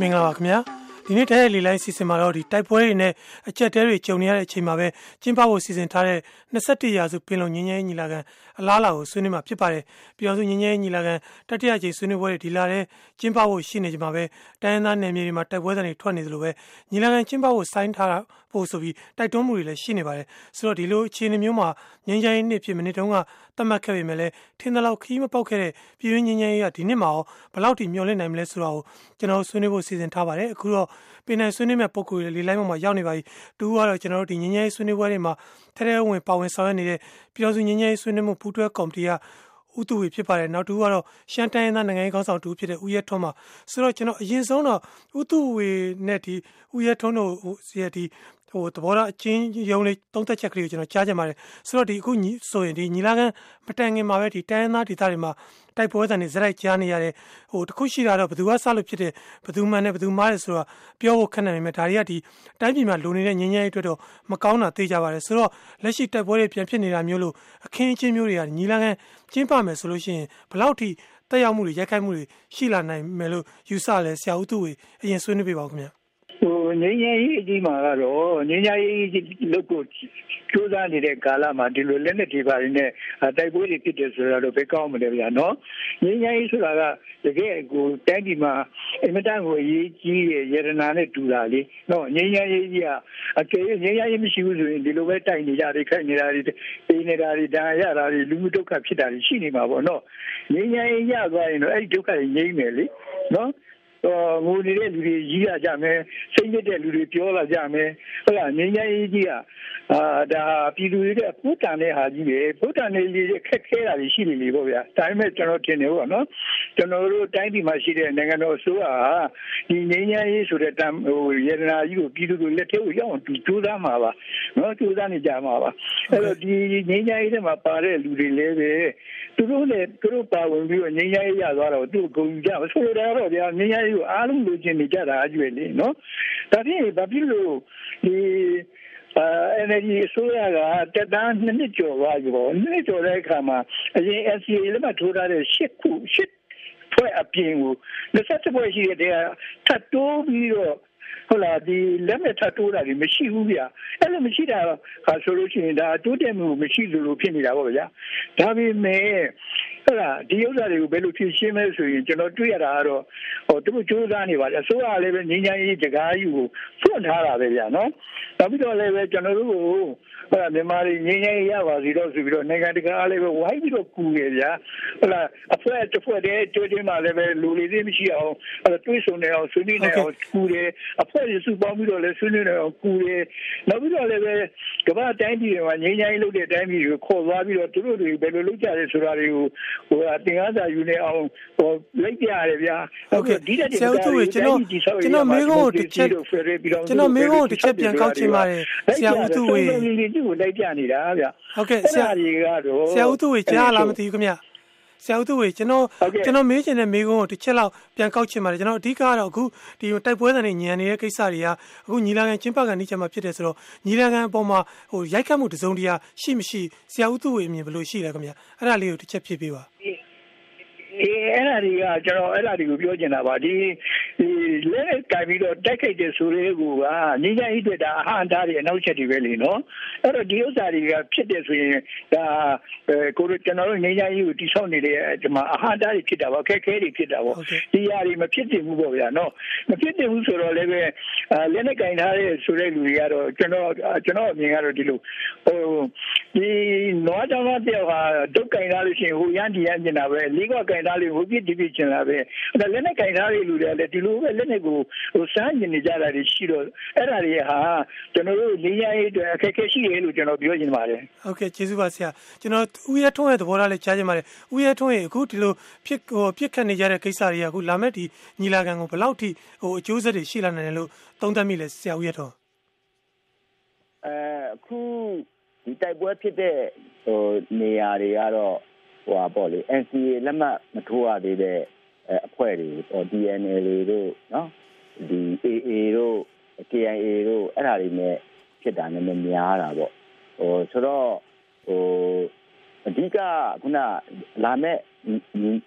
မင်္ဂလာပါခင်ဗျာဒီနေ့တရက်လီလိုင်းစီစဉ်မှာတော့ဒီတိုက်ပွဲတွေနဲ့အကြက်တဲတွေကြုံနေရတဲ့အချိန်မှာပဲကျင်းပဖို့စီစဉ်ထားတဲ့21ရာစုပင်လုံငင်းငယ်ညီလာခံအလားအလာကိုဆွေးနွေးမှာဖြစ်ပါတယ်ပြောင်စုငင်းငယ်ညီလာခံတတိယကြိမ်ဆွေးနွေးပွဲတွေဒီလာတဲ့ကျင်းပဖို့ရှိနေကြမှာပဲတိုင်းရင်းသားနယ်မြေတွေမှာတိုက်ပွဲတွေထွက်နေသလိုပဲညီလာခံကျင်းပဖို့ဆိုင်းထား ဖို့ဆိုပြီးတိုက်တွန်းမှုတွေလည်းရှိနေပါတယ်ဆိုတော့ဒီလိုအခြေအနေမျိုးမှာငင်းငယ်နှစ်ဖြစ်မနစ်တုန်းကသတ်မှတ်ခဲ့ပေမဲ့လည်းထင်သလောက်ခီးမပေါက်ခဲ့တဲ့ပြည်ရင်းငင်းငယ်ကဒီနှစ်မှာရောဘယ်လောက်ထိမျှော်လင့်နိုင်မလဲဆိုတော့ကျွန်တော်ဆွေးနွေးဖို့စီစဉ်ထားပါတယ်အခုတော့ပင်နယ်ဆွေးနွေးမဲ့ပုံကိုယ်လေးလိုင်းပေါ်မှာရောက်နေပါပြီတူကတော့ကျွန်တော်တို့ဒီငင်းငယ်ဆွေးနွေးပွဲတွေမှာထဲထဲဝင်ပါဝင်ဆောင်ရွက်နေတဲ့ပြည်သူငင်းငယ်ဆွေးနွေးမှုပူးတွဲကော်မတီကဥတူဝေဖြစ်ပါတယ်နောက်တူကတော့ရှမ်းတိုင်းသားနိုင်ငံရေးခေါင်းဆောင်တူဖြစ်တဲ့ဦးရဲထွန်းမှာဆိုတော့ကျွန်တော်အရင်ဆုံးတော့ဥတူဝေနဲ့ဒီဦးရဲထွန်းတို့စီရဒီ ဟိုသဘောထားအချင်းရုံလေးသုံးသက်ချက်ကလေးကိုကျွန်တော်ကြားချင်ပါတယ်ဆိုတော့ဒီအခုဆိုရင်ဒီညီလာခံမတိုင်ခင်မှာပဲဒီတိုင်းသားဒေသတွေမှာတိုက်ပွဲသံတွေဇက်လိုက်ကြားနေရတယ်ဟိုတခုရှိတာတော့ဘယ်သူကစလို့ဖြစ်တယ်ဘယ်သူမှန်တယ်ဘယ်သူမှားတယ်ဆိုတော့ပြောဖို့ခက်နိုင်ပေမဲ့ဒါတွေကဒီတိုင်းပြည်မှာလုံနေတဲ့ငင်းငယ်ရေးအတွက်တော့မကောင်းတာသိကြပါတယ်ဆိုတော့လက်ရှိတိုက်ပွဲတွေပြန်ဖြစ်နေတာမျိုးလို့အခင်းအကျင်းမျိုးတွေကညီလာခံကျင်းပမယ်ဆိုလို့ရှိရင်ဘလောက်ထိတက်ရောက်မှုတွေရိုက်ခတ်မှုတွေရှိလာနိုင်မယ်လို့ယူဆလဲဆရာဦးသူဝေအရင်ဆွေးနွေးပြပါဦးခင်ဗျာ ဟိုငင်းငယ်ရေးအကြီးမှာကတော့ငင်းငယ်ရေးလုပ်ကိုကြိုးစားနေတဲ့ကာလမှာဒီလိုလက်နက်တွေပါနေတိုက်ပွဲတွေဖြစ်တယ်ဆိုတာတော့ဘယ်ကောင်းမလဲဗျာနော်ငင်းငယ်ရေးဆိုတာကတကယ်ကိုတိုင်းပြည်မှာအင်မတန်ကိုအရေးကြီးတဲ့ရတနာနဲ့တူတာလေနော်ငင်းငယ်ရေးကြီးကအကယ်၍ငင်းငယ်ရေးမရှိဘူးဆိုရင်ဒီလိုပဲတိုက်နေကြတယ်ခိုက်နေတာတွေပေးနေတာတွေဒါရတာတွေလူမှုဒုက္ခဖြစ်တာတွေရှိနေမှာပေါ့နော်ငင်းငယ်ရေးရသွားရင်တော့အဲ့ဒီဒုက္ခတွေငြိမ့်မယ်လေနော် ငိုနေတဲ့လူတွေကြီးရကြမယ်စိတ်ညစ်တဲ့လူတွေပြောလာကြမယ်ဟုတ်လားငင်းငယ်ကြီးကအာဒါပြည်သူတွေတဲ့ဖုတန်တဲ့ဟာကြီးပဲဖုတန်နေကြီးခက်ခဲတာတွေရှိနေလေပေါ့ဗျာဒါပေမဲ့ကျွန်တော်ထင်တယ်ပေါ့နော်ကျွန်တော်တို့တိုင်းပြည်မှာရှိတဲ့နိုင်ငံတော်အစိုးရဟာဒီငင်းငယ်ရေးဆိုတဲ့တမ်ဟိုရတနာကြီးကိုပြည်သူတွေလက်ထဲကိုရောက်အောင်ကြိုးစားမှာပါနော်ကြိုးစားနေကြမှာပါအဲ့တော့ဒီငင်းငယ်ရေးထဲမှာပါတဲ့လူတွေလည်းပဲသူတို့လည်းသူတို့ပါဝင်ပြီးတော့ငင်းငယ်ရေးရသွားတော့သူ့ကိုဂုဏ်ကြဆိုလိုတယ်တော့ဗျာငင်းငယ်ရေးကိုအားလုံးလိုချင်နေကြတာအကျွေးလေနော်ဒါဖြင့်ဘာဖြစ်လို့ဒီအဲ energy အစိုးရကတက်တန်းနှစ်နှစ်ကျော်သွားပြီပေါ့နှစ်ကျော်တဲ့အခါမှာအရင် SCA လက်မှတ်ထိုးထားတဲ့ရှစ်ခုရှစ်ဖွဲ့အပြင်ကို27ဖွဲ့ရှိတဲ့ထပ်တိုးပြီးတော့ဟုတ်လားဒီလက်မဲ့ထပ်တိုးတာတွေမရှိဘူးဗျအဲ့လိုမရှိတာဟာဆိုလို့ရှိရင်ဒါတိုးတက်မှုမရှိသလိုဖြစ်နေတာပေါ့ဗျာဒါပေမဲ့ ဟုတ်လားဒီဥစ္စာတွေကိုဘယ်လိုဖြေရှင်းမလဲဆိုရင်ကျွန်တော်တွေ့ရတာကတော့ဟိုသူတို့စူးစမ်းနေပါတယ်အစိုးရလည်းပဲငင်းချမ်းရေးတကားကြီးကိုဖွင့်ထားတာပဲဗျာနော်နောက်ပြီးတော့လည်းပဲကျွန်တော်တို့ကိုဟုတ်လားမြန်မာတွေငင်းချမ်းရေးရပါစီတော့ဆိုပြီးတော့နိုင်ငံတကာလည်းပဲဝိုင်းပြီးတော့ကူရဗျာဟုတ်လားအဖွဲ့တစ်ဖွဲ့တည်းတွေ့ချင်းမှလည်းပဲလူလေးသေးမရှိအောင်အဲ့တွေးဆုံနေအောင်ဆွေးနွေးနေအောင်ကူတယ်အဖွဲ့ရစုပေါင်းပြီးတော့လည်းဆွေးနွေးနေအောင်ကူတယ်နောက်ပြီးတော့လည်းပဲကမ္ဘာတိုင်းပြည်တွေမှာငင်းချမ်းရေးလုပ်တဲ့တိုင်းပြည်တွေကိုခေါ်သွားပြီးတော့သူတို့တွေဘယ်လိုလုပ်ကြလဲဆိုတာတွေကိုဟိုသင်္ကန်းစာယူနေအောင်ဟိုလိုက်ပြရတယ်ဗျာဟုတ်ကဲ့ဒီတက်တဲ့ကျွန်တော်ကျွန်တော်မေးဖို့တစ်ချက်ကျွန်တော်မေးဖို့တစ်ချက်ပြန်ကောက်ချင်ပါတယ်ဆရာဦးသူဝေဒီကိုလိုက်ပြနေတာဗျာဟုတ်ကဲ့ဆရာကြီးကတော့ဆရာဦးသူဝေကြားလားမသိဘူးခင်ဗျာ ဆရာဦးသူဝေကျွန်တော်ကျွန်တော်မေးချင်တဲ့မေးခွန်းကိုတစ်ချက်လောက်ပြန်ကောက်ချင်ပါတယ်ကျွန်တော်အဓိကကတော့အခုဒီတိုက်ပွဲသံတွေညံနေတဲ့ကိစ္စတွေကအခုညီလာခံကျင်းပခံနေချက်မှာဖြစ်တယ်ဆိုတော့ညီလာခံအပေါ်မှာဟိုရိုက်ခတ်မှုတစုံတရာရှိမရှိဆရာဦးသူဝေအမြင်ဘယ်လိုရှိလဲခင်ဗျအဲ့ဒါလေးကိုတစ်ချက်ဖြည့်ပေးပါ အေးအဲ့ဒါတွေကကျွန်တော်အဲ့ဒါတွေကိုပြောချင်တာပါဒီဒီလက်ကင်ပြီးတော့တက်ခိုက်တဲ့ဆိုရဲကူကငင်းကြိုက်တဲ့ဒါအဟန်တားတွေအနောက်ချက်တွေပဲလေနော်အဲ့တော့ဒီဥစ္စာတွေကဖြစ်တယ်ဆိုရင်ဒါကိုကျွန်တော်တို့ငင်းကြိုက်ကိုတိဆောက်နေတဲ့ဒီမှာအဟန်တားတွေဖြစ်တာပါခက်ခဲတွေဖြစ်တာပေါ့ဒီຢာတွေမဖြစ်တင်ဘူးပေါ့ဗျာနော်မဖြစ်တင်ဘူးဆိုတော့လည်းပဲလက်နဲ့ကင်ထားတဲ့ဆိုတဲ့လူတွေကတော့ကျွန်တော်ကျွန်တော်အမြင်ကတော့ဒီလိုဟိုဒီနွားကြောင်သားတယောက်ဟာဒုတ်ကင်ထားလို့ရှိရင်ဟိုရန်ဒီရန်ကျင်တာပဲလေးကကင်သားလေးဟိုပြစ်ဒီပြစ်ကျင်လာပဲအဲ့လက်နဲ့ကင်ထားတဲ့လူတွေကလည်းဒီလိုပဲလက်နဲ့ကိုဟိုစမ်းကျင်နေကြတာတွေရှိတော့အဲ့ဒါတွေဟာကျွန်တော်တို့လေးရရေးအတွက်အခက်အခဲရှိတယ်လို့ကျွန်တော်ပြောချင်ပါတယ်ဟုတ်ကဲ့ကျေးဇူးပါဆရာကျွန်တော်ဦးရထွန်းရဲ့သဘောထားလေးကြားချင်ပါတယ်ဦးရထွန်းရဲ့အခုဒီလိုဖြစ်ဟိုပြစ်ခတ်နေကြတဲ့ကိစ္စတွေကအခုလာမဲ့ဒီညီလာခံကိုဘယ်လောက်ထိဟိုအကျိုးဆက်တွေရှိလာနိုင်တယ်လို့သုံးသပ်မိလဲဆရာဦးရထွန်းအဲအခုဒီတိုက်ပွဲဖြစ်တဲ့ဟိုနေရာတွေကတော့ ဟိုပါပေါ့လေ NCA လက်မှတ်မထိုးရသေးတဲ့အဖွဲ့တွေဟို DNL တို့နော်ဒီ AA တို့ KIA တို့အဲ့ဒါတွေနဲ့ဖြစ်တာနည်းနည်းများတာပေါ့ဟိုဆိုတော့ဟိုအဓိကခုနလာမဲ့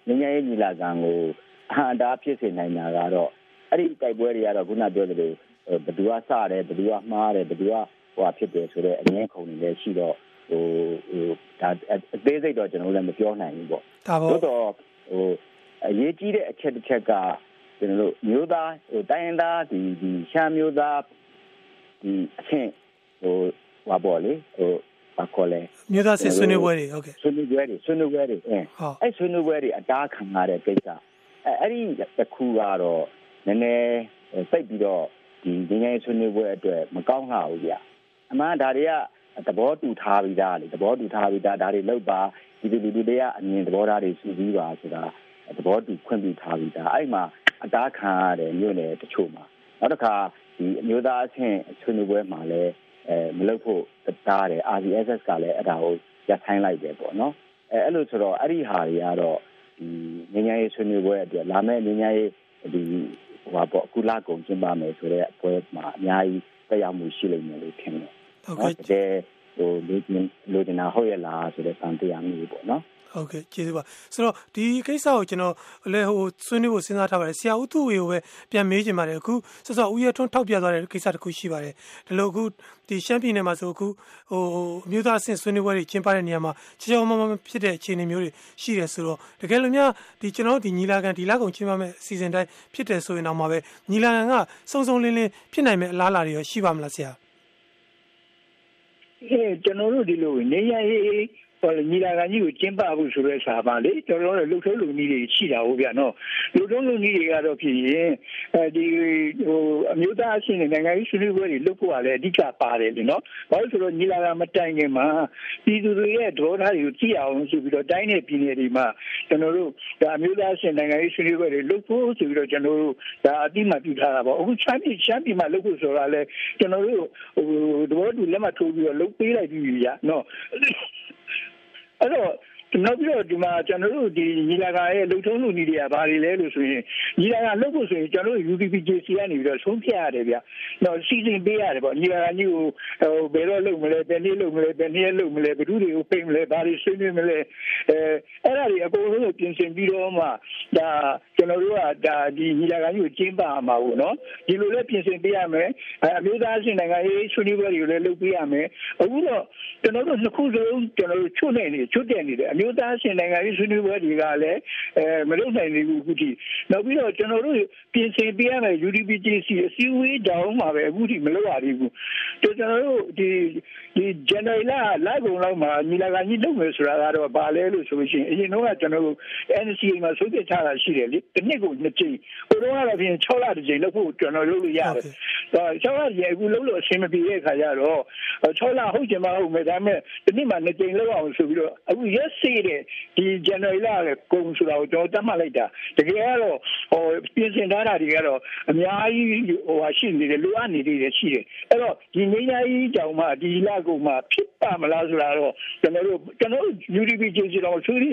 ငញ្ញရေးညီလာခံကိုအဟံတားဖြစ်စေနိုင်တာကတော့အဲ့ဒီတိုက်ပွဲတွေကတော့ခုနပြောသလိုဘယ်သူကစတယ်ဘယ်သူကမှားတယ်ဘယ်သူကဟိုဖြစ်တယ်ဆိုတော့အငင်းခုန်နေလဲရှိတော့ ဟိုဟိုဒါအသေးစိတ်တော့ကျွန်တော်လည်းမပြောနိုင်ဘူးပေါ့ဒါပေါ့တော့ဟိုအရေးကြီးတဲ့အချက်တစ်ချက်ကကျွန်တော်တို့မျိုးသားဟိုတိုင်းရင်းသားဒီဒီရှားမျိုးသားဒီအဆင့်ဟိုဟောပေါ့လေဟိုဘာခေါ်လဲမြို့သားစစ်ဆွေးနွေးပွဲတွေဟုတ်ကဲ့ဆွေးနွေးပွဲတွေဆွေးနွေးပွဲတွေအဲအဲ့ဆွေးနွေးပွဲတွေအတားခံရတဲ့ကိစ္စအဲအဲ့ဒီတစ်ခုကတော့နည်းနည်းစိတ်ပြီးတော့ဒီငင်းငယ်ဆွေးနွေးပွဲအတွက်မကောင်းလှဘူးဗျအမှန်ဒါတွေက သဘောတူထားပြီးသားလေသဘောတူထားပြီးသားဒါတွေလောက်ပါဒီလူလူတွေကအမြင်သဘောထားတွေစုစည်းပါဆိုတာသဘောတူခွင့်ပြုထားပြီးသားအဲ့မှာအတားခံရတဲ့မြို့နယ်တချို့မှာနောက်တစ်ခါဒီအမျိုးသားအဆင့်ဆွေးနွေးပွဲမှာလည်းအဲမလုပ်ဖို့တားတယ် RCSS ကလည်းအဲ့ဒါကိုရပ်ဆိုင်းလိုက်တယ်ပေါ့နော်အဲအဲ့လိုဆိုတော့အဲ့ဒီဟာတွေကတော့ဒီငញ្ញရေးဆွေးနွေးပွဲအတွက်လာမယ့်ငញ្ញရေးဒီဟိုပါပေါ့ကုလကုံကျင်းပမယ်ဆိုတဲ့ပွဲမှာအများကြီးတက်ရောက်မှုရှိလိမ့်မယ်လို့ထင်တယ် ဟုတ်ကဲ့ဟိုလူလူဒနာဟုတ်ရလားဆိုတဲ့တန်တရားမျိုးပေါ့နော်ဟုတ်ကဲ့ကျေးဇူးပါဆိုတော့ဒီကိစ္စကိုကျွန်တော်လည်းဟိုဆွေးနွေးဖို့စဉ်းစားထားပါတယ်ဆရာဦးသူဝေကိုပဲပြန်မေးချင်ပါတယ်အခုဆော့ဆော့ဦးရထွန်းထောက်ပြသွားတဲ့ကိစ္စတစ်ခုရှိပါတယ်ဒီလိုအခုဒီရှမ်းပြည်နယ်မှာဆိုအခုဟိုအမျိုးသားအဆင့်ဆွေးနွေးပွဲတွေကျင်းပတဲ့နေရာမှာချေချောမမဖြစ်တဲ့အခြေအနေမျိုးတွေရှိတယ်ဆိုတော့တကယ်လို့များဒီကျွန်တော်ဒီညီလာခံဒီလကုန်ကျင်းပမဲ့အစီအစဉ်တိုင်းဖြစ်တယ်ဆိုရင်တော့မှပဲညီလာခံကစုံစုံလင်းလင်းဖြစ်နိုင်မဲ့အလားအလာတွေရှိပါမလားဆရာ အဲကျွန်တော်တို့ဒီလိုနေရရေး ဟောညီလာခံကြီးကိုကျင်းပဖို့ဆိုတဲ့စာပါလေကျွန်တော်တို့လှုပ်ထုံးလူနည်းတွေရှိတာဟုတ်ဗျာနော်လှုပ်ထုံးလူနည်းတွေကတော့ဖြစ်ရင်အဲဒီဟိုအမျိုးသားအဆင့်နဲ့နိုင်ငံရေးဆွေးနွေးပွဲတွေလုပ်ဖို့ကလည်းအဓိကပါတယ်လေနော်ဘာလို့ဆိုတော့ညီလာခံမတိုင်ခင်မှာပြည်သူတွေရဲ့ဒေါသတွေကိုကြည့်အောင်ဆိုပြီးတော့တိုင်းနယ်ပြည်နယ်တွေမှာကျွန်တော်တို့ဒါအမျိုးသားအဆင့်နိုင်ငံရေးဆွေးနွေးပွဲတွေလုပ်ဖို့ဆိုပြီးတော့ကျွန်တော်တို့ဒါအတိမပြုထားတာပေါ့အခုချမ်းပြည်ချမ်းပြည်မှာလုပ်ဖို့ဆိုတာလဲကျွန်တော်တို့ဟိုသဘောတူလက်မှတ်ထိုးပြီးတော့လုပ်ပေးလိုက်ပြီဗျာနော် အဲ့တော့ နောက်ပြီးတော့ဒီမှာကျွန်တော်တို့ဒီညီလာခံရဲ့လုံထုံးလူနည်းတွေကဘာတွေလဲလို့ဆိုရင်ညီလာခံလုပ်ဖို့ဆိုရင်ကျွန်တော်တို့ UDPJC ကနေပြီးတော့ဆုံးဖြတ်ရတယ်ဗျ။တော့စီစဉ်ပေးရတယ်ပေါ့ညီလာခံကြီးကိုဟိုဘယ်တော့လုပ်မလဲဘယ်နေ့လုပ်မလဲဘယ်နေ့လုပ်မလဲဘယ်သူတွေကိုဖိတ်မလဲဘာတွေဆွေးနွေးမလဲအဲအဲ့ဒါတွေအကုန်လုံးကိုပြင်ဆင်ပြီးတော့မှဒါကျွန်တော်တို့ကဒါဒီညီလာခံကြီးကိုကျင်းပမှာပေါ့နော်ဒီလိုလဲပြင်ဆင်ပေးရမယ်အမျိုးသားအဆင့်နိုင်ငံရေးဆွေးနွေးပွဲတွေကိုလည်းလုပ်ပေးရမယ်အခုတော့ကျွန်တော်တို့နှစ်ခုစလုံးကျွန်တော်တို့ချွတ်နေနေချွတ်တယ်နေတယ်အမျိုးသားရှင်နိုင်ငံရေးဆွေးနွေးပွဲတွေကလည်းအဲမလုပ်နိုင်သေးဘူးအခုထိနောက်ပြီးတော့ကျွန်တော်တို့ပြင်ဆင်ပေးရမယ် UDPGC အစည်းအဝေးတောင်းမှာပဲအခုထိမလုပ်ရသေးဘူးကျွန်တော်တို့ဒီဒီ January လလိုက်ကုန်လောက်မှာညီလာခံကြီးလုပ်မယ်ဆိုတာကတော့ဘာလဲလို့ဆိုလို့ရှိရင်အရင်တော့ကကျွန်တော်တို့ NCA မှာဆုံးဖြတ်ထားတာရှိတယ်လေတစ်နှစ်ကိုနှစ်ကြိမ်ဟိုတော့ကတော့ပြင်6လတစ်ကြိမ်လုပ်ဖို့ကျွန်တော်လုပ်လို့ရတယ်ဒါ6လကြီးအခုလုပ်လို့အဆင်မပြေတဲ့အခါကျတော့6လဟုတ်ချင်မှဟုတ်မယ်ဒါပေမဲ့တစ်နှစ်မှာနှစ်ကြိမ်လုပ်အောင်ဆိုပြီးတော့အခုရက်စေးတဲ့ဒီ January လကကုန်ဆိုတာကိုကျွန်တော်တတ်မှတ်လိုက်တာတကယ်ကတော့ဟိုပြင်ဆင်ထားတာတွေကတော့အများကြီးဟိုဟာရှိနေတယ်လိုအပ်နေသေးတယ်ရှိတယ်အဲ့တော့ဒီငင်းညာကြီးကြောင်မှဒီလကုန်မှဖြစ်ပါမလားဆိုတာတော့ကျွန်တော်တို့ကျွန်တော် UDP ကျေစီတော့သူတွေ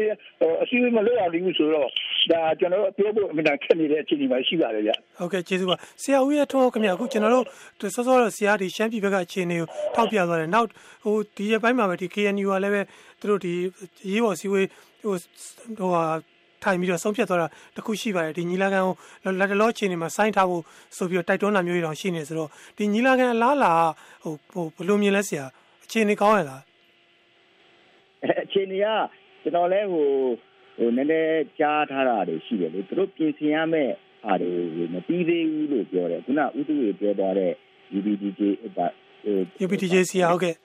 အစည်းအဝေးမလုပ်အောင်ဘူးဆိုတော့ဒါကျွန်တော်ပြောဖို့အမှန်တန်ခက်နေတဲ့အခြေအနေမှာရှိပါတယ်ဗျဟုတ်ကဲ့ကျေးဇူးပါဆရာဦးရဲ့ထွန်းခင်ဗျအခုကျွန်တော်တို့စောစောတော့ဆရာဒီရှမ်းပြည်ဘက်ကအခြေအနေကိုထောက်ပြသွားတယ်နောက်ဟိုဒီရက်ပိုင်းမှာပဲဒီ KNU ကလည်းပဲသူတို့ဒီရေးပေါ်စည်းဝေးဟိုဟိုဟာထိုင်ပြီးတော့ဆုံးဖြတ်သွားတာတခုရှိပါတယ်ဒီညီလာခံကိုလက်တလောအခြေအနေမှာစိုင်းထားဖို့ဆိုပြီးတော့တိုက်တွန်းတာမျိုးတွေတောင်ရှိနေဆိုတော့ဒီညီလာခံအလားလာဟိုဟိုဘယ်လိုမြင်လဲဆရာအခြေအနေကောင်းရလားအခြေအနေကကျွန်တော်လဲဟိုဟိုနည်းနည်းကြားထားတာတွေရှိတယ်လေသူတို့ပြင်ဆင်ရမယ့်အားတွေမပြီးသေးဘူးလို့ပြောတယ်ခုနဥတုတွေပြောသွားတဲ့ UBDJ ဟို UBDJ ဆရာဟုတ်ကဲ့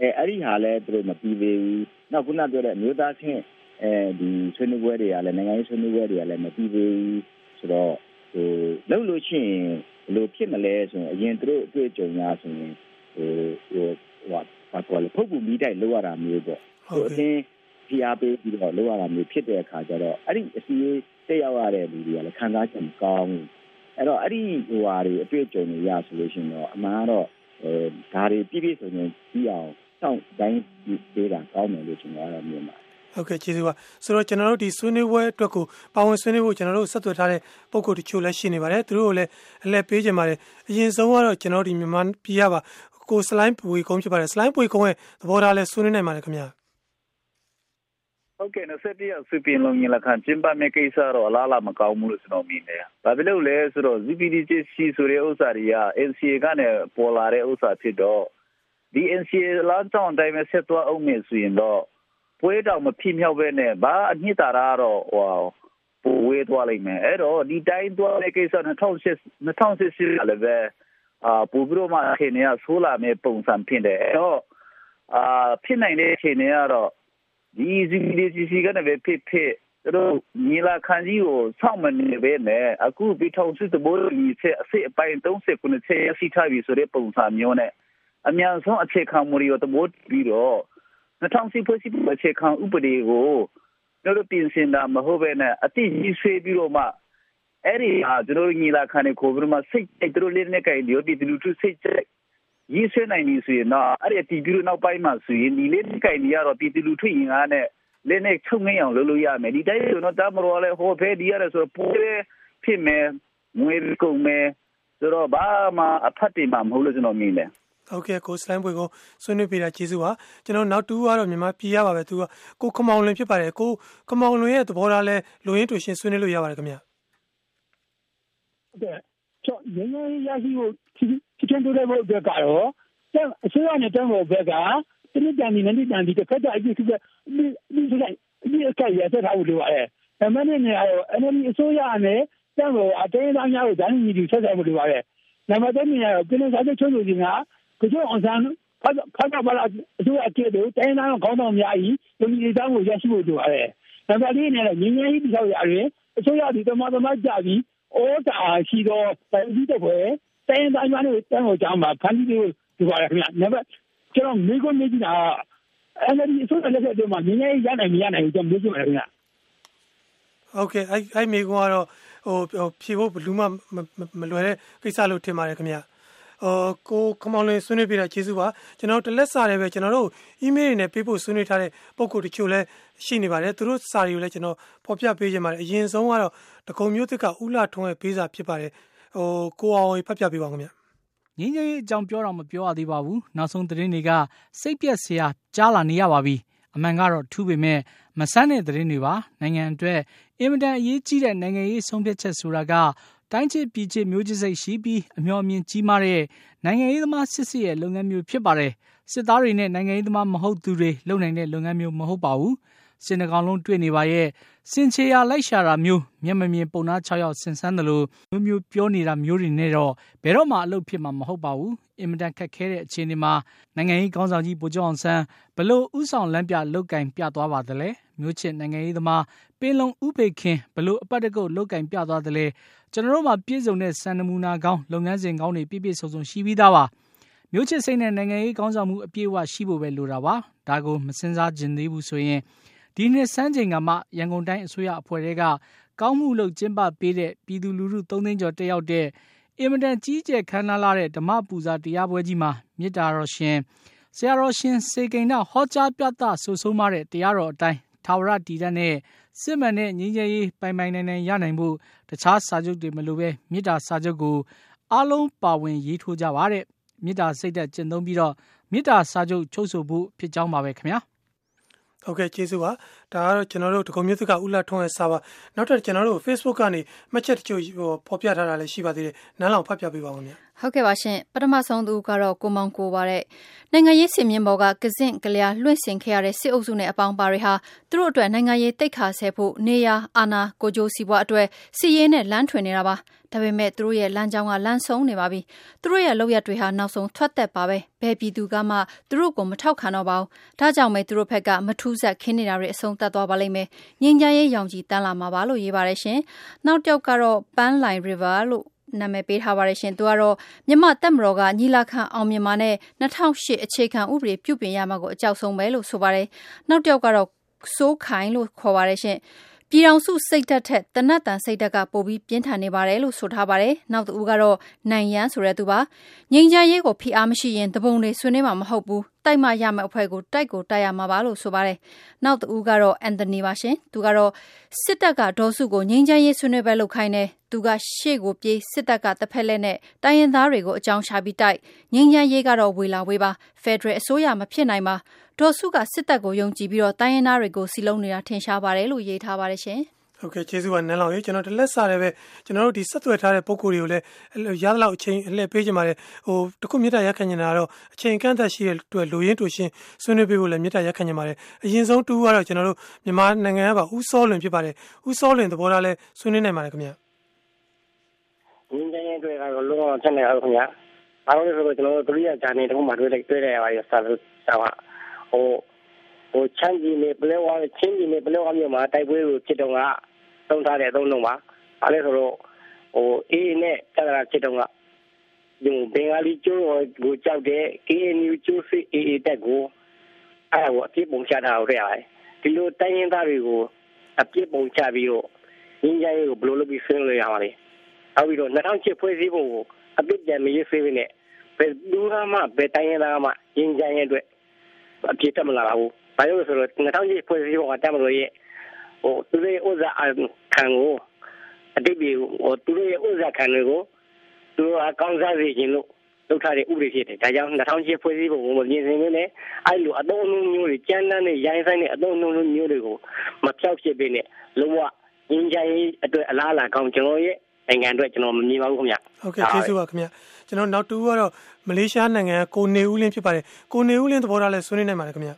အဲအဲ့ဒီဟာလဲသူတို့မပြီးသေးဘူးနောက်ခုနပြောတဲ့အမျိုးသားချင်းအဲဒီဆွေးနွေးပွဲတွေကလည်းနိုင်ငံရေးဆွေးနွေးပွဲတွေကလည်းမပြီးသေးဘူးဆိုတော့ဟိုလုပ်လို့ရှိရင်ဘယ်လိုဖြစ်မလဲဆိုရင်အရင်သူတို့အတွေ့အကြုံများဆိုရင်ဟိုဟိုဟိုဘာပေါ်လဲဖုတ်ပူမိတိုက်လောက်ရတာမျိုးပေါ့ဟိုအတင်းဖိအားပေးပြီးတော့လောက်ရတာမျိုးဖြစ်တဲ့အခါကျတော့အဲ့ဒီအစီအရေးတက်ရောက်ရတဲ့လူတွေကလည်းခံစားချက်မကောင်းဘူးအဲ့တော့အဲ့ဒီဟိုဟာတွေအတွေ့အကြုံတွေရဆိုလို့ရှိရင်တော့အမှန်ကတော့အဲဒါတွေပြည့်ပြည့်စုံစုံပြီးအောင် စောင့်တိုင်းပေးတာကောင်းတယ်လို့ကျွန်တော်ကတော့မြင်ပါတယ်ဟုတ်ကဲ့ကျေးဇူးပါဆိုတော့ကျွန်တော်တို့ဒီဆွေးနွေးပွဲအတွက်ကိုပါဝင်ဆွေးနွေးဖို့ကျွန်တော်တို့ဆက်သွယ်ထားတဲ့ပုံကိုတချို့လည်းရှိနေပါတယ်သူတို့ကိုလည်းအလဲပေးကြပါတယ်အရင်ဆုံးကတော့ကျွန်တော်ဒီမြန်မာပြည်ရပါကိုစလိုင်းပွေကုန်းဖြစ်ပါတယ်စလိုင်းပွေကုန်းရဲ့သဘောထားလဲဆွေးနွေးနိုင်ပါတယ်ခင်ဗျာဟုတ်ကဲ့21ရက်စုပင်လုံးညီလာခံကျင်းပမယ့်ကိစ္စတော့အလားလာမကောင်းဘူးလို့ကျွန်တော်မြင်တယ်။ဘာဖြစ်လို့လဲဆိုတော့ ZPDJC ဆိုတဲ့ဥစ္စာတွေက NCA ကနေပေါ်လာတဲ့ဥစ္စာဖြစ်တော့ ဒီ NCA လမ်းကြောင်းအတိုင်းပဲဆက်သွားအောင်မယ်ဆိုရင်တော့ပွဲတော်မဖြစ်မြောက်ပဲနဲ့ဘာအနှစ်သာရတော့ဟိုပိုဝေးသွားလိမ့်မယ်။အဲ့တော့ဒီတိုင်းသွားတဲ့ကိစ္စ2008 2008လည်းပဲအာပူပြီးတော့မှခေနေရဆိုးလာမယ့်ပုံစံဖြစ်တယ်။အဲ့တော့အာဖြစ်နိုင်တဲ့အခြေအနေကတော့ဒီ ZDCC ကနေပဲဖြစ်ဖြစ်တို့ညီလာခံကြီးကိုစောင့်မနေပဲနဲ့အခုပြီးထောင်စစ်တဘောကြီးဆက်အစစ်အပိုင်း30ခုနဲ့ဆက်ရစီထားပြီးဆိုတဲ့ပုံစံမျိုးနဲ့ အများဆုံးအခြေခံမူရီကိုတဘောပြီးတော့2010ဖွဲ့စည်းပုံအခြေခံဥပဒေကိုတို့ပြင်ဆင်တာမဟုတ်ပဲနဲ့အတိကြီးဆွေးပြီးတော့မှအဲ့ဒီဟာတို့ညီလာခံကိုဘယ်မှာစိတ်ကြိုက်တို့လေးနဲ့ကြိုက်ဒီဒီလူထုစိတ်ကြိုက်ရေးဆွဲနိုင်ပြီဆိုရင်တော့အဲ့ဒီအတီးပြီးနောက်ပိုင်းမှာဆိုရင်ဒီလေးကြိုင်နေရတော့ပြည်သူလူထုရင်ကားနဲ့လက်နဲ့ချုပ်ငင်းအောင်လုပ်လို့ရမယ်ဒီတိုင်းဆိုတော့တမရောလဲဟိုဖဲဒီရတယ်ဆိုတော့ပိုးဖြစ်မယ်ငွေကုန်မယ်ဆိုတော့ဘာမှအဖတ်တင်မှာမဟုတ်လို့ကျွန်တော်မြင်တယ် ဟုတ်ကဲ့ကိုစလိုင်းပွေကိုဆွေးနွေးပေးတာကျေးဇူးပါကျွန်တော်နောက်တူကတော့မြန်မာပြည်ရပါပဲသူကကိုခမောင်လွင်ဖြစ်ပါတယ်ကိုခမောင်လွင်ရဲ့သဘောထားလဲလူရင်းတူရှင်ဆွေးနွေးလို့ရပါတယ်ခင်ဗျဟုတ်ကဲ့ချောငငယ်ရရှိဖို့ဖြစ်ချင်းတိုးတဲ့ဘုတ်အတွက်ကတော့အစိုးရနဲ့တန်းဖို့ဘက်ကတနည်းတန်ဒီနည်းတန်ဒီတစ်ခါတည်းအပြည့်စုံဒီဒီဆိုင်ဒီအခိုင်ရတဲ့ထားလို့ရတယ်။အမှန်နဲ့နေရော NLD အစိုးရနဲ့တန်းဖို့အတင်းသားများကိုဒဏ်ညီတူဆက်ဆံမှုလိုပါတယ်။နံပါတ်3နေရောပြည်နယ်စာချုပ်ချုပ်လို့ဒီ ကကြောအောင်ဆန်းဖတ်ဖတ်ပါလားအစိုးရအကျဲတို့တိုင်းသားခေါင်းဆောင်များဤလူကြီးတောင်းကိုရရှိဖို့လိုပါတယ်။နံပါတ်4နေရောငင်းငင်းကြီးပြောက်ရရင်အစိုးရဒီတမတမကြပြီးဩတာရှိတော့တိုင်းပြည်တစ်ပွဲတိုင်းသားများတို့တန်းကိုကြောင်းမှာခန်းကြီးဒီပါရခင်ဗျနံပါတ်ကျွန်တော်မိကုန်းမေးကြည့်တာအဲ့ဒီအစိုးရလက်ထက်အတွင်းမှာနည်းနည်းရနိုင်မရနိုင်ဘူးကျွန်တော်မေးကြည့်ပါခင်ဗျဟုတ်ကဲ့အဲ့အဲ့မိကုန်းကတော့ဟိုဖြေဖို့ဘလူးမမလွယ်တဲ့ကိစ္စလို့ထင်ပါတယ်ခင်ဗျ ဟိုကိုခမောင်လင်းဆွေးနွေးပြတာကျေးဇူးပါကျွန်တော်တလက်စာတွေပဲကျွန်တော်တို့ email တွေနဲ့ပေးဖို့ဆွေးနွေးထားတဲ့ပုံကိုတချို့လဲရှိနေပါတယ်သူတို့စာတွေကိုလည်းကျွန်တော်ဖော်ပြပေးခြင်းပါတယ်အရင်ဆုံးကတော့တကုံမျိုးတစ်ကဥလာထုံးရဲ့ပေးစာဖြစ်ပါတယ်ဟိုကိုအောင်ဖတ်ပြပေးပါခင်ဗျငင်းကြီးအကြောင်းပြောတော့မပြောရသေးပါဘူးနောက်ဆုံးသတင်းတွေကစိတ်ပြက်စရာကြားလာနေရပါပြီအမှန်ကတော့ထူးပေမဲ့မဆန်းတဲ့သတင်းတွေပါနိုင်ငံအတွက်အင်မတန်အရေးကြီးတဲ့နိုင်ငံရေးဆုံးဖြတ်ချက်ဆိုတာက တိုင်းချစ်ပြည်ချစ်မျိုးချစ်စိတ်ရှိပြီးအမျှော်အမြင်ကြီးမားတဲ့နိုင်ငံရေးသမားစစ်စစ်ရဲ့လုပ်ငန်းမျိုးဖြစ်ပါတယ်စစ်သားတွေနဲ့နိုင်ငံရေးသမားမဟုတ်သူတွေလုပ်နိုင်တဲ့လုပ်ငန်းမျိုးမဟုတ်ပါဘူးစင်တကောင်လုံးတွေ့နေပါရဲ့စင်ချေရလိုက်ရှာတာမျိုးမျက်မမြင်ပုံနာ6ယောက်ဆင်ဆန်းတယ်လို့မျိုးမျိုးပြောနေတာမျိုးတွေနဲ့တော့ဘယ်တော့မှအလုပ်ဖြစ်မှာမဟုတ်ပါဘူးအင်မတန်ခက်ခဲတဲ့အခြေအနေမှာနိုင်ငံရေးကောင်းဆောင်ကြီးဗိုလ်ချုပ်အောင်ဆန်းဘလို့ဥဆောင်လမ်းပြလုတ်ကင်ပြသွားပါသလဲမျိုးချစ်နိုင်ငံရေးသမားပ င်လုံဥပေခင်ဘလို့အပတ်တကုတ်လုတ်ကင်ပြသွားသလဲကျွန်တော်တို့မှာပြည့်စုံတဲ့စံနမူနာကောင်းလုပ်ငန်းစဉ်ကောင်းတွေပြည့်ပြည့်စုံစုံရှိပြီးသားပါမျိုးချစ်စိတ်နဲ့နိုင်ငံရေးကောင်းဆောင်မှုအပြည့်အဝရှိဖို့ပဲလိုတာပါဒါကိုမစင်စားခြင်းသေးဘူးဆိုရင်ဒီနှစ်စမ်းချိန်ကမှရန်ကုန်တိုင်းအစိုးရအဖွဲ့တွေကကောင်းမှုလုပ်ကျင်းပပေးတဲ့ပြည်သူလူထု3သိန်းကျော်တက်ရောက်တဲ့အင်မတန်ကြီးကျယ်ခမ်းနားလာတဲ့ဓမ္မပူဇာတရားပွဲကြီးမှာမေတ္တာတော်ရှင်ဆရာတော်ရှင်စေကိန်းနာဟောကြားပြသဆိုဆုံးမတဲ့တရားတော်အတိုင်း သာဝရတည်တဲ့နဲ့စစ်မှန်တဲ့ငြိမ်းချမ်းရေးပိုင်ပိုင်နိုင်နိုင်ရနိုင်ဖို့တခြားစာချုပ်တွေမလိုပဲမေတ္တာစာချုပ်ကိုအားလုံးပါဝင်ရေးထိုးကြပါတဲ့မေတ္တာစိတ်သက်ကျင့်သုံးပြီးတော့မေတ္တာစာချုပ်ချုပ်ဆိုဖို့ဖြစ်ကြောင်းပါပဲခင်ဗျာဟုတ်ကဲ့ကျေးဇူးပါဒါကတော့ကျွန်တော်တို့ဒဂုံမျိုးသကဥလာထွန်းရဲ့စာပါနောက်ထပ်ကျွန်တော်တို့ Facebook ကနေမှတ်ချက်တချို့ဖော်ပြထားတာလည်းရှိပါသေးတယ်နန်းလောင်ဖတ်ပြပေးပါဦးမြတ်ဟုတ်ကဲ့ပါရှင်ပထမဆုံးသူကတော့ကိုမောင်ကိုပါတဲ့နိုင်ငံရေးစင်မြင့်ဘော်ကကစင့်ကလျာလွှင့်စင်ခဲ့ရတဲ့စစ်အုပ်စုနဲ့အပေါင်းပါတွေဟာသူတို့အတွက်နိုင်ငံရေးတိတ်ခါဆဲဖို့နေရအာနာကိုဂျိုစီဘွားအတွက်စီရေးနဲ့လမ်းထွင်နေတာပါဒါပေမဲ့သူတို့ရဲ့လမ်းကြောင်းကလမ်းဆုံးနေပါပြီသူတို့ရဲ့လောက်ရတွေဟာနောက်ဆုံးထွက်သက်ပါပဲဘယ်ပြည်သူကမှသူတို့ကိုမထောက်ခံတော့ပါဘူးဒါကြောင့်ပဲသူတို့ဘက်ကမထူးဆက်ခင်းနေတာတွေအဆုံးသတ်သွားပါလိမ့်မယ်ငင်းကြရေးရောင်ကြီးတန်းလာမှာပါလို့ရေးပါတယ်ရှင်နောက်တစ်ယောက်ကတော့ပန်းလိုင် river လို့ နာမည်ပေးထားပါတယ်ရှင်သူကတော့မြမတက်မတော်ကညီလာခံအောင်မြင်မာနဲ့2008အခြေခံဥပဒေပြုပြင်ရမှာကိုအကြောက်ဆုံးပဲလို့ဆိုပါတယ်နောက်တစ်ယောက်ကတော့စိုးခိုင်လို့ခေါ်ပါတယ်ရှင်ပြည်တော်စုစိတ်ဓာတ်ထက်တနတ်တန်စိတ်ဓာတ်ကပိုပြီးပြင်းထန်နေပါတယ်လို့ဆိုထားပါတယ်။နောက်တူကတော့နိုင်ရန်ဆိုတဲ့သူပါ။ငြိမ်းချမ်းရေးကိုဖိအားမရှိရင်တပုံတွေဆွေးနွေးမှာမဟုတ်ဘူး တိုက်မှရမယ့်အဖွဲ့ကိုတိုက်ကိုတိုက်ရမှာပါလို့ဆိုပါတယ်။နောက်တဦးကတော့အန်တိုနီပါရှင်။သူကတော့စစ်တပ်ကဒေါ်စုကိုငြိမ်းချမ်းရေးဆွေးနွေးပွဲလုပ်ခိုင်းတယ်။သူကရှေ့ကိုပြေးစစ်တပ်ကတစ်ဖက်လက်နဲ့တိုင်းရင်းသားတွေကိုအကြောင်းရှာပြီးတိုက်ငြိမ်းချမ်းရေးကတော့ဝေလာဝေးပါဖက်ဒရယ်အစိုးရမဖြစ်နိုင်ပါဒေါ်စုကစစ်တပ်ကိုယုံကြည်ပြီးတော့တိုင်းရင်းသားတွေကိုစီလုံးနေတာထင်ရှားပါတယ်လို့ရေးထားပါတယ်ရှင် ဟုတ်ကဲ့ကျေးဇူးပါနန်းလောင်ရေကျွန်တော်တလက်စားတယ်ပဲကျွန်တော်တို့ဒီဆက်သွယ်ထားတဲ့ပုံကိုယ်တွေကိုလည်းရသလောက်အချိန်အလှည့်ပေးကြပါတယ်ဟိုတခုမြတ်တာရက်ခံနေတာတော့အချိန်ကန့်သက်ရှိတဲ့အတွက်လူရင်းတူရှင်းဆွေးနွေးပေးဖို့လည်းမြတ်တာရက်ခံနေပါတယ်အရင်ဆုံးတူကတော့ကျွန်တော်တို့မြန်မာနိုင်ငံကပါဥစောလွင်ဖြစ်ပါတယ်ဥစောလွင်သဘောထားလဲဆွေးနွေးနိုင်ပါတယ်ခင်ဗျာငင်းတဲ့တွေကတော့လုံးဝဆက်နေအောင်ခင်ဗျာ။ဘာလို့လဲဆိုတော့ကျွန်တော်တို့ဒုတိယဂျာနေတုန်းမှာတွေ့လိုက်တွေ့ရပါတယ်စာလို့စာပါဟိုဟိုချမ်းကြီးနေပလဲဝါချင်းကြီးနေပလဲဝါမြို့မှာတိုက်ပွဲကိုဖြစ်တော့က သုံးထားတဲ့အသုံးလုံးပါ။ဘာလဲဆိုတော့ဟိုအေးနဲ့တက္ကရာဖြစ်တော့ကဒီဘင်္ဂလီကျိုးကိုကြောက်တဲ့ KNU ကျိုးစစ်အေးတက်ကိုအဲ့ဒါကိုအပြစ်ပုံချတာဟုတ်ရတယ်။ဒီလိုတိုင်းရင်းသားတွေကိုအပြစ်ပုံချပြီးတော့ငင်းကြရေးကိုဘယ်လိုလုပ်ပြီးဆင်းလို့ရမှာလဲ။နောက်ပြီးတော့2008ဖွဲ့စည်းပုံကိုအပြစ်ပြန်မရေးဆွေးဘဲနဲ့ဘယ်သူမှဘယ်တိုင်းရင်းသားမှရင်းကြရဲ့အတွက်အပြစ်တက်မလာဘူး။ဘာလို့လဲဆိုတော့2008ဖွဲ့စည်းပုံကတမလို့ရဲ့ ဟိုသူရဲ့ဥစ္စာခံကိုအတိတ်ပြီးဟိုသူရဲ့ဥစ္စာခံတွေကိုသူအကောင်းစားစေခြင်းလို့လုပ်ထားတဲ့ဥပဒေဖြစ်တယ်။ဒါကြောင့်2008ဖွဲ့စည်းပုံကိုမပြင်ဆင်ဘဲနဲ့အဲ့လိုအသုံးအနှုန်းမျိုးတွေကြမ်းတမ်းတဲ့ရိုင်းဆိုင်တဲ့အသုံးအနှုန်းမျိုးတွေကိုမဖြောက်ဖြစ်ဘဲနဲ့လုံးဝရင်းကြရေးအတွက်အလားအလာကောင်းကျွန်တော်ရဲ့နိုင်ငံအတွက်ကျွန်တော်မမြင်ပါဘူးခင်ဗျဟုတ်ကဲ့ကျေးဇူးပါခင်ဗျကျွန်တော်နောက်တူကတော့မလေးရှားနိုင်ငံကိုနေဦးလင်းဖြစ်ပါတယ်ကိုနေဦးလင်းသဘောထားလဲဆွေးနွေးနိုင်ပါတယ်ခင်ဗျ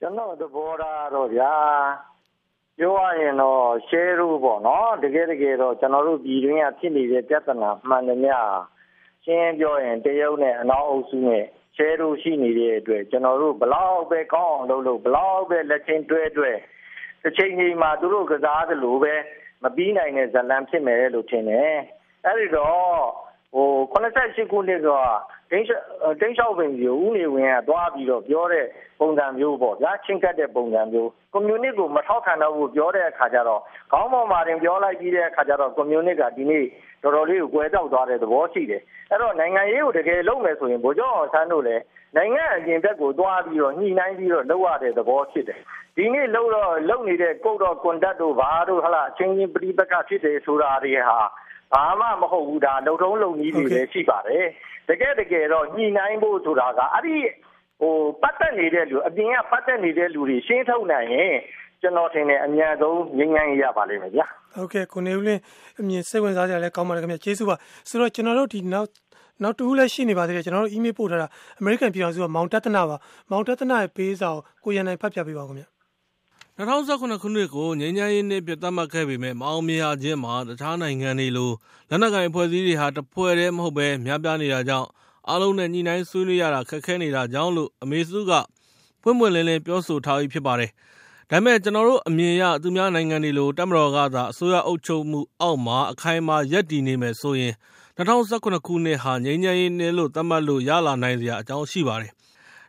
ကျွန်တော်သဘောထားတော့ဗျာ ပြောရရင်တော့ share လို့ပေါ့နော် တကယ်တကယ်တော့ ကျွန်တော်တို့ ပြည်တွင်းက ဖြစ်နေတဲ့ ပြဿနာမှန်တယ်များရှင်းပြောရင် တရုတ်နဲ့ အနောက်အုပ်စုနဲ့ share လို့ ရှိနေတဲ့အတွက် ကျွန်တော်တို့ဘလောက်ပဲ ကောင်းအောင်လုပ်လို့ဘလောက်ပဲ လက်ချင်းတွဲတွဲတစ်ချိန်ကြီးမှာ သူတို့ကစားသလိုပဲ မပြီးနိုင်တဲ့ဇလံဖြစ်မယ်လို့ ထင်တယ် အဲ့ဒီတော့ဟို88ခုနှစ်က တင်းတင်းလျှောက်ပင်ကြီးဦးနေဝင်ကသွားပြီးတော့ပြောတဲ့ပုံစံမျိုးပေါ့ဗျာချင်းကတ်တဲ့ပုံစံမျိုးကွန်မြူနစ်ကိုမထောက်ခံတော့ဘူးပြောတဲ့အခါကျတော့ခေါင်းပေါ်မှာတင်ပြောလိုက်ပြီးတဲ့အခါကျတော့ကွန်မြူနစ်ကဒီနေ့တော်တော်လေးကိုကွဲတောက်သွားတဲ့သဘောရှိတယ်အဲ့တော့နိုင်ငံရေးကိုတကယ်လုပ်မယ်ဆိုရင်ဗိုလ်ချုပ်အောင်ဆန်းတို့လည်းနိုင်ငံအရင်ဘက်ကိုသွားပြီးတော့ညှိနှိုင်းပြီးတော့လုပ်ရတဲ့သဘောဖြစ်တယ်ဒီနေ့လုံတော့လုံနေတဲ့ကုတ်တော့ကွန်တက်တို့ဘာတို့ဟလာအချင်းချင်းပြိပက္ခဖြစ်တယ်ဆိုတာတွေဟာ ဘာမှမဟုတ်ဘူးဒါလုံထုံးလုံနည်းတွေလည်းရှိပါတယ်တကယ်တကယ်တော့ညှိနှိုင်းဖို့ဆိုတာကအဲ့ဒီဟိုပတ်သက်နေတဲ့လူအပြင်ကပတ်သက်နေတဲ့လူတွေရှင်းထုတ်နိုင်ရင်ကျွန်တော်ထင်တယ်အများဆုံးငြိမ်းချမ်းရပါလိမ့်မယ်ဗျာဟုတ်ကဲ့ကိုနေဦးလင်းအမြင်စိတ်ဝင်စားကြတယ်ကောင်းပါတယ်ခင်ဗျကျေးဇူးပါဆိုတော့ကျွန်တော်တို့ဒီနောက်နောက်တူလည်းရှိနေပါသေးတယ်ကျွန်တော်တို့ email ပို့ထားတာ American ပြည်အောင်စုကမောင်တသနာပါမောင်တသနာရဲ့ပေးစာကိုကိုရန်နိုင်ဖတ်ပြပေးပါခင်ဗျ 2019ခုနှစ်ကိုငြိမ်းချမ်းရေးနှစ်ပြသတ်မှတ်ခဲ့ပေမဲ့မအောင်မြင်ခြင်းမှာတခြားနိုင်ငံတွေလိုလက်နက်ကိုင်အဖွဲ့အစည်းတွေဟာတပွဲတည်းမဟုတ်ပဲများပြားနေတာကြောင့်အားလုံးနဲ့ညှိနှိုင်းဆွေးနွေးရတာခက်ခဲနေတာကြောင့်လို့အမေစုကဖွင့်ပွင့်လင်းလင်းပြောဆိုထားပြီးဖြစ်ပါတယ်။ဒါပေမဲ့ကျွန်တော်တို့အမြင်ရသူများနိုင်ငံတွေလိုတက်မတော်ကသာအစိုးရအုပ်ချုပ်မှုအောက်မှာအခိုင်အမာရပ်တည်နေမယ်ဆိုရင်2019ခုနှစ်ဟာငြိမ်းချမ်းရေးနှစ်လို့သတ်မှတ်လို့ရလာနိုင်စရာအကြောင်းရှိပါတယ်။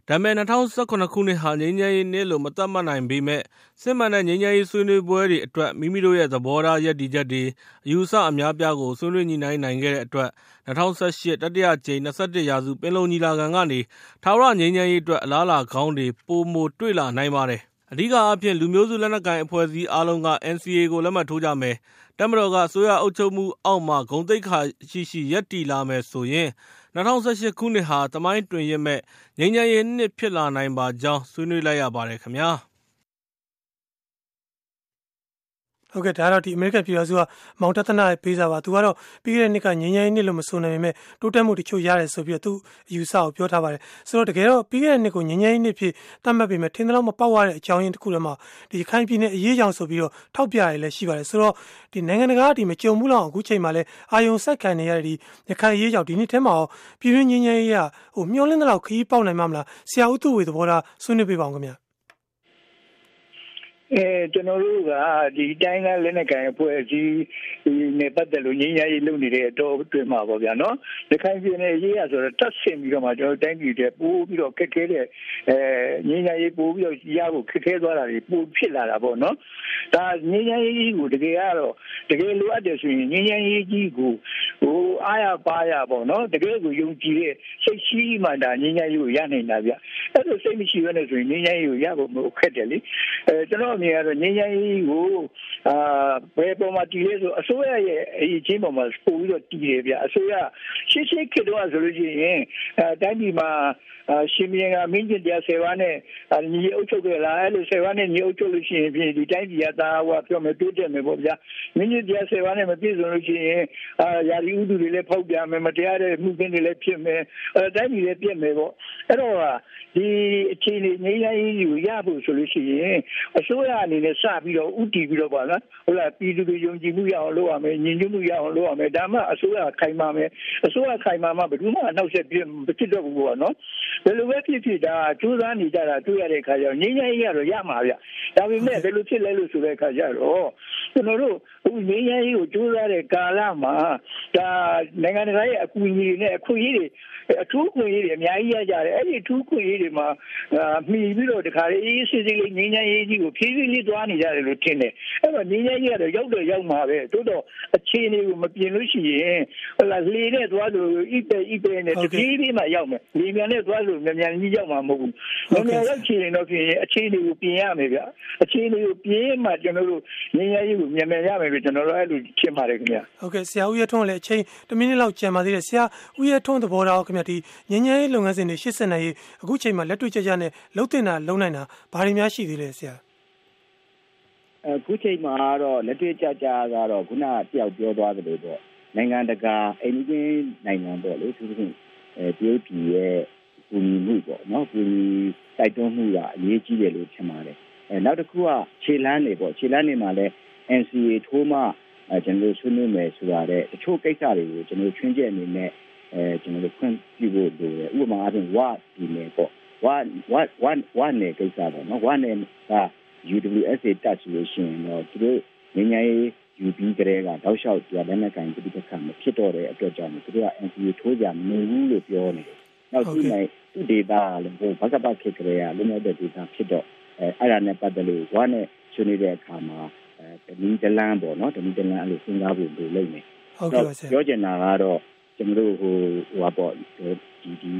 ဒါပေမဲ့2019ခုနှစ်ဟာ ငြိမ်းချမ်းရေးနှစ်လို့ မသတ်မှတ်နိုင်ပေမဲ့ စစ်မှန်တဲ့ ငြိမ်းချမ်းရေးဆွေးနွေးပွဲတွေအတွက် မိမိတို့ရဲ့ သဘောထားရပ်တည်ချက်တွေ အယူအဆအများပြားကို ဆွေးနွေးညှိနှိုင်းနိုင်ခဲ့တဲ့အတွက်2018တတိယကြိမ်21ရာစုပင်လုံညီလာခံကနေ ထာဝရငြိမ်းချမ်းရေးအတွက် အလားအလာကောင်းတွေ ပိုမိုတွေ့လာနိုင်ပါတယ်။ အဓိကအားဖြင့် လူမျိုးစုလက်နက်ကိုင်အဖွဲ့အစည်းအားလုံးက NCA ကို လက်မှတ်ထိုးကြမယ် တပ်မတော်က အစိုးရအုပ်ချုပ်မှုအောက်မှာ ဂုဏ်သိက္ခာရှိရှိ ရပ်တည်လာမယ်ဆိုရင် ၂၀၁၈ ခုနှစ်ဟာ သမိုင်းတွင်ရစ်မယ့် ငြိမ်းချမ်းရေးနှစ်ဖြစ်လာနိုင်ပါကြောင်း ဆွေးနွေးလိုက်ရပါတယ်ခင်ဗျာ။ ဟုတ်ကဲ့ဒါတော့ဒီအမေရိကန်ပြည်ထောင်စုကမောင်တသနာရဲ့ပေးစာပါသူကတော့ပြီးခဲ့တဲ့နှစ်ကငញ្ញရင်နှစ်လို့မဆိုနိုင်ပေမဲ့တိုးတက်မှုတချို့ရတယ်ဆိုပြီးတော့သူအယူဆကိုပြောထားပါတယ်ဆိုတော့တကယ်တော့ပြီးခဲ့တဲ့နှစ်ကိုငញ្ញရင်နှစ်ဖြစ်သတ်မှတ်ပေမဲ့ထင်သလောက်မပေါက်ရတဲ့အကြောင်းရင်းတစ်ခုတည်းမှာဒီခိုင်ပြည်နယ်အရေးကြောင်ဆိုပြီးတော့ထောက်ပြရလည်းရှိပါတယ်ဆိုတော့ဒီနိုင်ငံတကာဒီမကြုံဘူးလောက်အခုချိန်မှာလဲအာယုံဆက်ခံနေရတဲ့ဒီရခိုင်ရေးကြောင်ဒီနှစ်ထဲမှာရောပြည်တွင်းငញ្ញရင်ရေးကဟိုမျောလင်းတဲ့လောက်ခရီးပေါက်နိုင်မှာမလားဆရာဦးသူဝေသဘောထားဆွေးနွေးပေးပါအောင်ခင်ဗျာ အဲကျွန်တော်တို့ကဒီတိုင်းကလက်နက်ကိုင်အဖွဲ့အစည်းနဲ့ပတ်သက်လို့ငြိမ်းချမ်းရေးလုပ်နေတဲ့အတော့အတွင်းမှာပေါ့ဗျာနော်။ဒီခိုင်ပြည်နယ်ရေးရဆိုတော့တတ်ဆင်ပြီးတော့မှကျွန်တော်တိုင်းပြည်တဲ့ပိုးပြီးတော့ခက်ခဲတဲ့အဲငြိမ်းချမ်းရေးပိုးပြီးတော့ရဖို့ခက်ခဲသွားတာတွေပိုဖြစ်လာတာပေါ့နော်။ဒါငြိမ်းချမ်းရေးကိုတကယ်ကတော့တကယ်လိုအပ်တယ်ဆိုရင်ငြိမ်းချမ်းရေးကြီးကိုဟိုအားရပါရပေါ့နော်တကယ်ကိုယုံကြည်တဲ့စိတ်ရှိမှဒါငြိမ်းချမ်းရေးကိုရနိုင်တာဗျအဲ့လိုစိတ်မရှိဘဲနဲ့ဆိုရင်ငြိမ်းချမ်းရေးကိုရဖို့မခက်တယ်လေအဲကျွန်တော်အမြင်ကတော့ငြိမ်းချမ်းရေးကိုအာဘယ်ပေါ်မှာတည်လဲဆိုအစိုးရရဲ့အရေးချင်းပေါ်မှာပို့ပြီးတော့တည်တယ်ဗျအစိုးရရှင်းရှင်းခေတ္တကဆိုလို့ရှိရင်အဲတိုင်းပြည်မှာ ရှင်မြင်းကမင်းကျင်တရား10ပါးနဲ့ညီအုပ်ချုပ်ခဲ့လားအဲ့လို10ပါးနဲ့ညီအုပ်ချုပ်လို့ရှိရင်ပြင်ဒီတိုင်းပြည်ကသာဟောပြောမယ်တိုးတက်မယ်ပေါ့ဗျာမင်းကျင်တရား10ပါးနဲ့မပြည့်စုံလို့ရှိရင်အာယာရီဥဒုတွေလည်းဖောက်ပြန်မယ်မတရားတဲ့မှုခင်းတွေလည်းဖြစ်မယ်အဲတိုင်းပြည်လည်းပြည့်မယ်ပေါ့အဲ့တော့ဒီအခြေအနေငြိမ်းချမ်းရေးကိုရဖို့ဆိုလို့ရှိရင်အစိုးရအနေနဲ့စပြီးတော့ဥတီပြီးတော့ပါလားဟုတ်လားပြည်သူတွေယုံကြည်မှုရအောင်လုပ်ရမယ်ညီညွတ်မှုရအောင်လုပ်ရမယ်ဒါမှအစိုးရခိုင်မာမယ်အစိုးရခိုင်မာမှဘယ်သူမှအနောက်ဆက်ပြစ်ဖြစ်တော့ဘူးပေါ့နော်ဘယ်လိုပဲဖြစ်ဖြစ်ဒါစူးစမ်းနေကြတာတွေ့ရတဲ့အခါကျတော့ငြိမ်းချမ်းရေးကတော့ရမှာဗျဒါပေမဲ့ဘယ်လိုဖြစ်လဲလို့ဆိုတဲ့အခါကျတော့ကျွန်တော်တို့အခုငြိမ်းချမ်းရေးကိုစူးစမ်းတဲ့ကာလမှာဒါနိုင်ငံတကာရဲ့အကူအညီတွေနဲ့အခွင့်အရေးတွေအထူးခွင့်ရေးတွေအများကြီးရကြတယ်အဲ့ဒီအထူးခွင့်ရေးတွေမှာမှီပြီးတော့တခါလေအေးစစ်စစ်လေးငင်းချမ်းရေးကြီးကိုဖြည်းဖြည်းလေးသွားနေကြတယ်လို့ထင်တယ်အဲ့တော့ငင်းချမ်းရေးကတော့ရောက်တော့ရောက်မှာပဲတိုးတော့အခြေအနေကိုမပြင်လို့ရှိရင်ဟလာလေနဲ့သွားလို့ဣပေဣပေနဲ့တဖြည်းဖြည်းမှရောက်မယ်လေမြန်နဲ့သွားလို့မြန်မြန်ကြီးရောက်မှာမဟုတ်ဘူးမြန်မြန်ရောက်ချင်တော့ဖြစ်ရင်အခြေအနေကိုပြင်ရမယ်ဗျအခြေအနေကိုပြင်မှကျွန်တော်တို့ငင်းချမ်းရေးကိုမြန်မြန်ရမယ်လို့ကျွန်တော်တို့အဲ့လိုထင်ပါတယ်ခင်ဗျဟုတ်ကဲ့ဆရာဦးရထွန်းလည်းအချိန်1မိနစ်လောက်ကြံပါသေးတယ်ဆရာဦးရထွန်းသဘောထားခင်ဗျဒီငင်းချမ်းရေးလုပ်ငန်းစဉ်တွေရှေ့ဆက်နိုင်ရေးအခုချိန်မှာလက်တွေ့ကျကျနဲ့လှုပ်တင်တာလုံနိုင်တာဘာတွေများရှိသေးလဲဆရာအခုချိန်မှာတော့လက်တွေ့ကြကြကတော့ခုနတယောက်ပြောသွားသလိုပေါ့နိုင်ငံတကာအိမ်ကြီးနိုင်ငံပေါ့လေသူတို့အဲတရုတ်ပြည်ရဲ့ ကူညီမှုပေါ့နော်ကူညီတိုက်တွန်းမှုကအရေးကြီးတယ်လို့ထင်ပါတယ်အဲနောက်တစ်ခုကခြေလမ်းတွေပေါ့ခြေလမ်းတွေမှာလည်း NCA ထိုးမှအဲကျွန်တော်တို့ဆွေးနွေးမယ်ဆိုတာတဲ့တချို့ကိစ္စတွေကိုကျွန်တော်တို့ချွင်းချက်အနေနဲ့အဲကျွန်တော်တို့ခွင့်ပြုဖို့လိုတယ်ဥပမာအားဖြင့်ဝဒီနယ်ပေါ့ဝဝဝဝနယ်ကိစ္စပေါ့နော်ဝနယ်က UWSA တက်ဆိုလို့ရှိရင်တော့သူတို့ငញ្ញရေးယူပြီးကြတဲ့ကတောက်လျှောက်ကြလက်နက်ကန်ပြည်ပခါမဖြစ်တော့တဲ့အတွက်ကြောင့်သူတို့က NCA ထိုးကြမနေဘူးလို့ပြောနေတယ်။ နောက်သူနိုင်သူဒေတာလည်းဟိုဘက်ကပတ်ဖြစ်ကြရလုံလောက်တဲ့ဒေတာဖြစ်တော့အဲအဲ့ဒါနဲ့ပတ်သက်လို့ဝါနဲ့ဆွေးနွေးတဲ့အခါမှာအဲတနည်းတလန်းပေါ့နော်တနည်းတလန်းအဲ့လိုစဉ်းစားဖို့လိုလိမ့်မယ်။ဟုတ်ကဲ့ပါဆရာ။ပြောချင်တာကတော့ကျွန်တော်တို့ဟိုဟိုပါပေါ့ဒီဒီ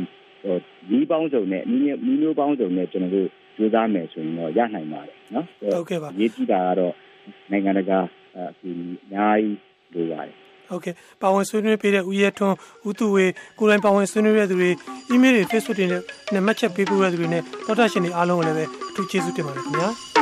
ဟိုဒီပေါင်းစုံနဲ့မိမိမျိုးပေါင်းစုံနဲ့ကျွန်တော်တို့ကြိုးစားမယ်ဆိုရင်တော့ရနိုင်ပါတယ်နော်ဟုတ်ကဲ့ပါရေးကြည့်တာကတော့နိုင်ငံတကာအကူအများကြီးလိုပါတယ် ဟုတ်ကဲ့ပါဝင်ဆွေးနွေးပေးတဲ့ဦးရဲထွန်းဦးသူဝေကိုယ်တိုင်ပါဝင်ဆွေးနွေးတဲ့သူတွေ email တွေ Facebook တွေနဲ့မှတ်ချက်ပေးပို့တဲ့သူတွေနဲ့တော်တာရှင်တွေအားလုံးကိုလည်းပဲအထူးကျေးဇူးတင်ပါတယ်ခင်ဗျာ